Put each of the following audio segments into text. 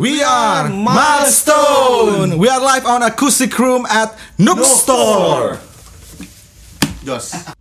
We are Milestone. We are live on Acoustic Room at Nook Store. Yes.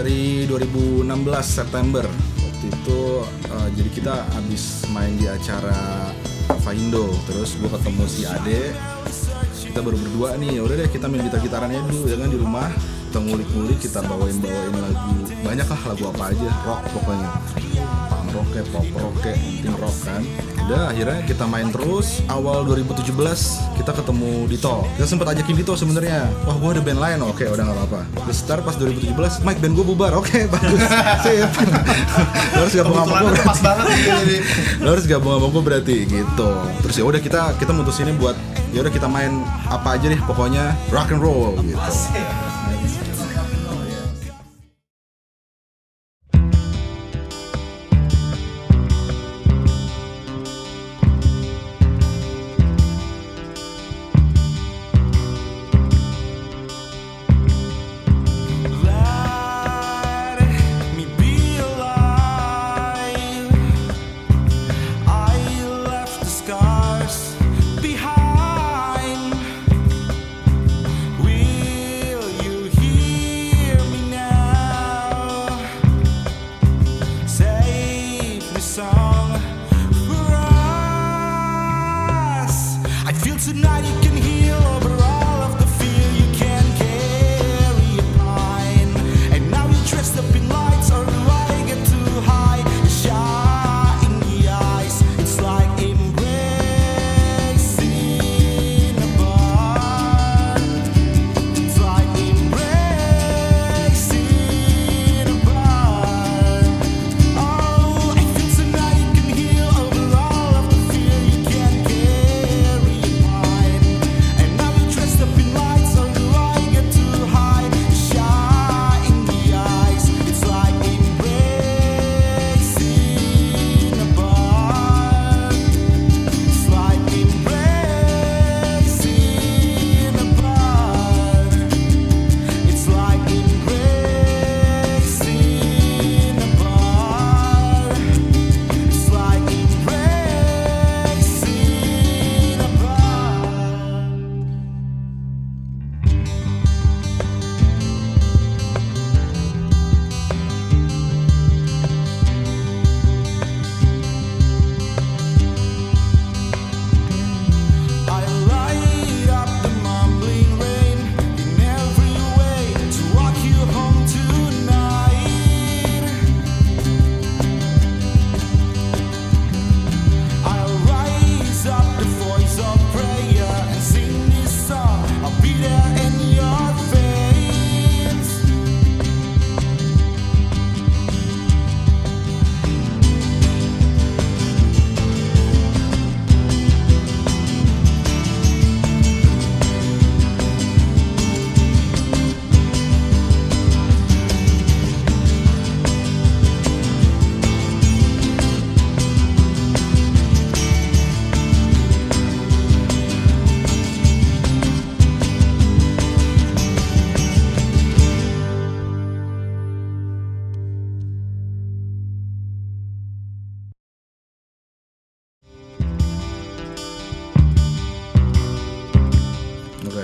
dari 2016 September. Waktu itu uh, jadi kita habis main di acara Faindo. Terus gue ketemu si Ade. Kita baru berdua nih. Ya udah deh kita main gitar gitarannya dulu jangan di rumah. Kita ngulik-ngulik kita bawain bawain lagu. Banyak lah lagu apa aja rock pokoknya roke pop roke tim rock kan. Udah akhirnya kita main terus. Awal 2017 kita ketemu Dito kita sempat ajakin Dito sebenarnya. Wah gua ada band lain. Oke udah nggak apa-apa. Terus start pas 2017 Mike band gua bubar. Oke bagus. Harus gabung sama gua pas banget harus gabung sama gua berarti gitu. Terus ya udah kita kita mutusinnya buat ya udah kita main apa aja deh pokoknya rock and roll gitu. tonight.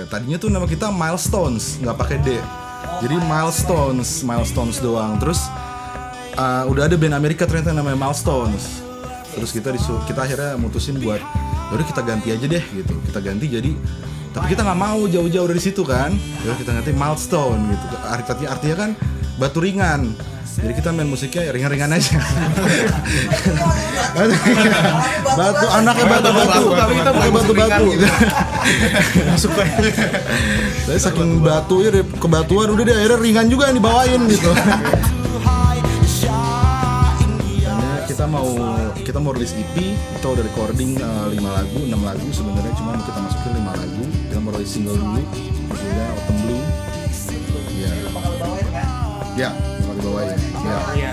Tadinya tuh nama kita Milestones nggak pakai D. Jadi Milestones Milestones doang. Terus uh, udah ada band Amerika ternyata namanya Milestones. Terus kita disu kita akhirnya mutusin buat yaudah kita ganti aja deh gitu. Kita ganti jadi tapi kita nggak mau jauh-jauh dari situ kan. Yaudah kita ganti milestone gitu. Artinya artinya kan batu ringan jadi kita main musiknya ringan-ringan aja. Batu anaknya batu batu kita pakai batu batu suka saya saking batu ya kebatuan udah deh akhirnya ringan juga yang dibawain gitu. Kita mau kita mau rilis EP kita udah recording 5 lagu 6 lagu sebenarnya cuma kita masukin 5 lagu. Kita mau rilis single dulu judulnya Autumn Blue. Ya ya. bakal dibawain ya. Iya.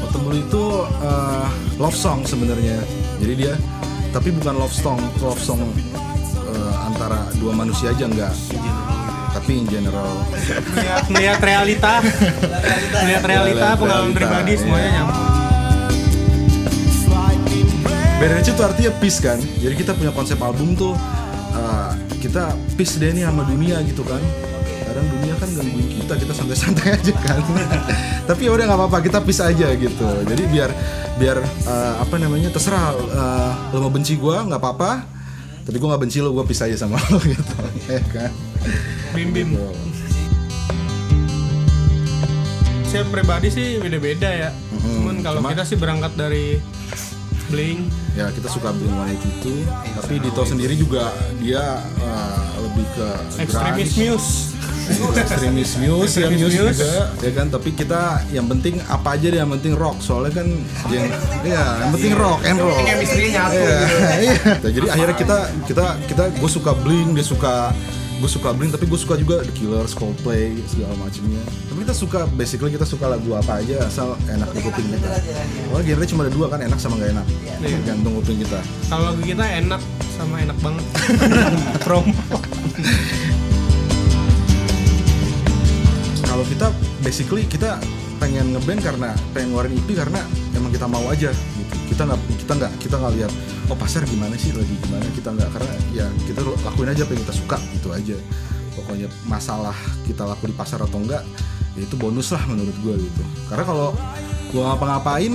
Autumn Blue itu uh, love song sebenarnya. Jadi dia tapi bukan love song love song uh, antara dua manusia aja enggak. Tapi in general. Melihat, melihat realita, melihat realita, pengalaman pribadi iya. semuanya nyambung. Beres itu artinya peace kan. Jadi kita punya konsep album tuh uh, kita peace deh nih sama dunia gitu kan kadang dunia kan gangguin kita kita santai-santai aja kan tapi ya udah nggak apa-apa kita peace aja gitu jadi biar biar uh, apa namanya terserah uh, lo mau benci gua nggak apa-apa tapi gua nggak benci lo gua peace aja sama lo gitu ya kan Bim bim. Gitu. Saya pribadi sih beda-beda ya. Mhm. Cuman kalau Cuma- kita sih berangkat dari Blink, ya kita suka Blink One itu tapi Dito sendiri juga dia uh, lebih ke grunge. Muse. Extremis Muse ya Muse Muse. juga. Ya kan tapi kita yang penting apa aja deh yang penting rock. Soalnya kan yang ya yang penting rock and roll. Chemistry-nya nyatu Iya, iya. Nah, jadi akhirnya kita kita kita gue suka Blink dia suka gue suka Blink tapi gue suka juga The Killers, Coldplay segala macamnya. Tapi kita suka basically kita suka lagu apa aja asal enak di kuping kita. Soalnya genre cuma ada dua kan enak sama gak enak. Tergantung kuping kita. Kalau lagu kita enak sama enak banget. Promo. kalau kita basically kita pengen ngeband karena pengen ngeluarin EP karena emang kita mau aja gitu. Kita nggak kita nggak kita nggak lihat oh pasar gimana sih? Lagi gimana? Kita nggak karena ya kita lakuin aja apa yang kita suka gitu aja. Pokoknya masalah kita laku di pasar atau enggak ya itu bonus lah menurut gue gitu. Karena kalau gue ngapa-ngapain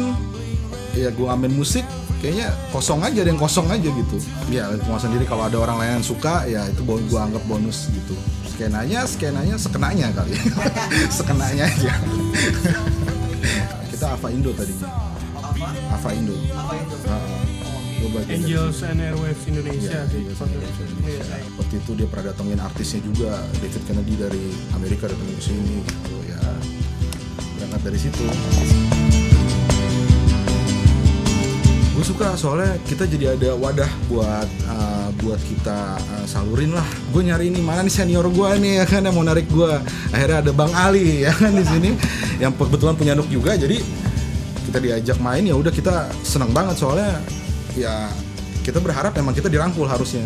ya gue amin musik kayaknya kosong aja ada yang kosong aja gitu. Ya mau sendiri kalau ada orang lain yang suka ya itu gue anggap bonus gitu skenanya skenanya sekenanya kali sekenanya aja kita Ava Indo tadinya Ava Indo Heeh. Gua bagian dari Angels and Airwaves Indonesia Iya, sih. iya, iya, iya. Iya. Waktu itu dia pernah datengin artisnya juga David Kennedy dari Amerika datengin ke sini gitu ya berangkat dari situ gue suka soalnya kita jadi ada wadah buat uh, buat kita uh, salurin lah gue nyari ini mana nih senior gue nih ya kan yang mau narik gue akhirnya ada bang Ali ya kan di sini yang kebetulan punya nuk juga jadi kita diajak main ya udah kita senang banget soalnya ya kita berharap memang kita dirangkul harusnya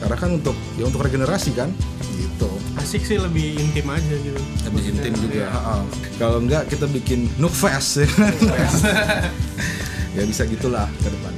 karena kan untuk ya untuk regenerasi kan gitu Asik sih lebih intim aja gitu. lebih Maksudnya, intim juga. Ha-ha. kalau enggak kita bikin nuk fest ya kan? ya bisa gitulah ke depan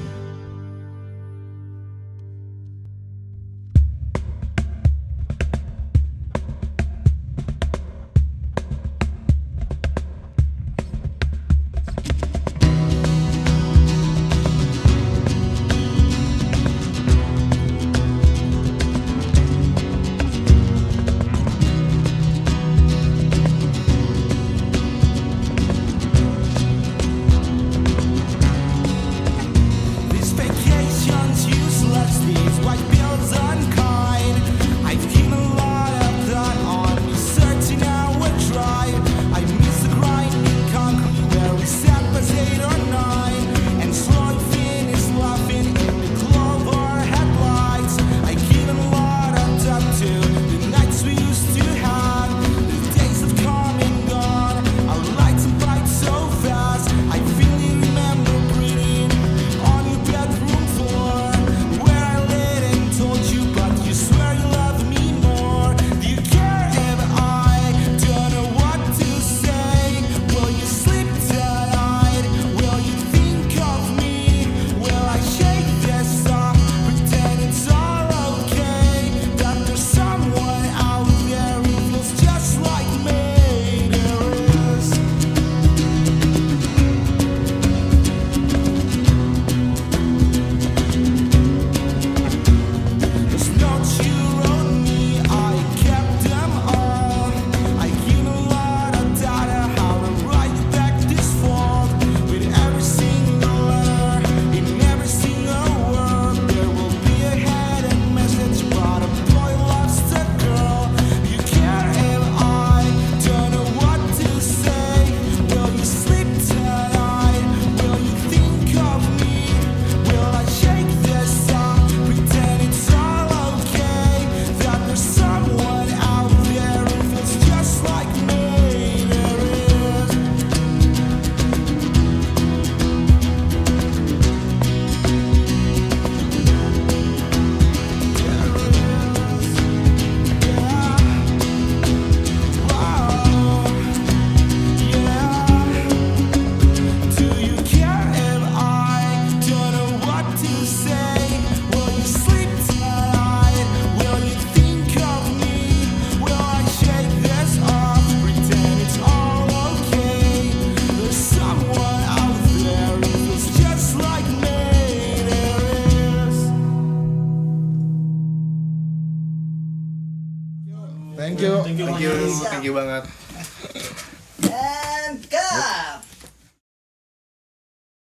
banget.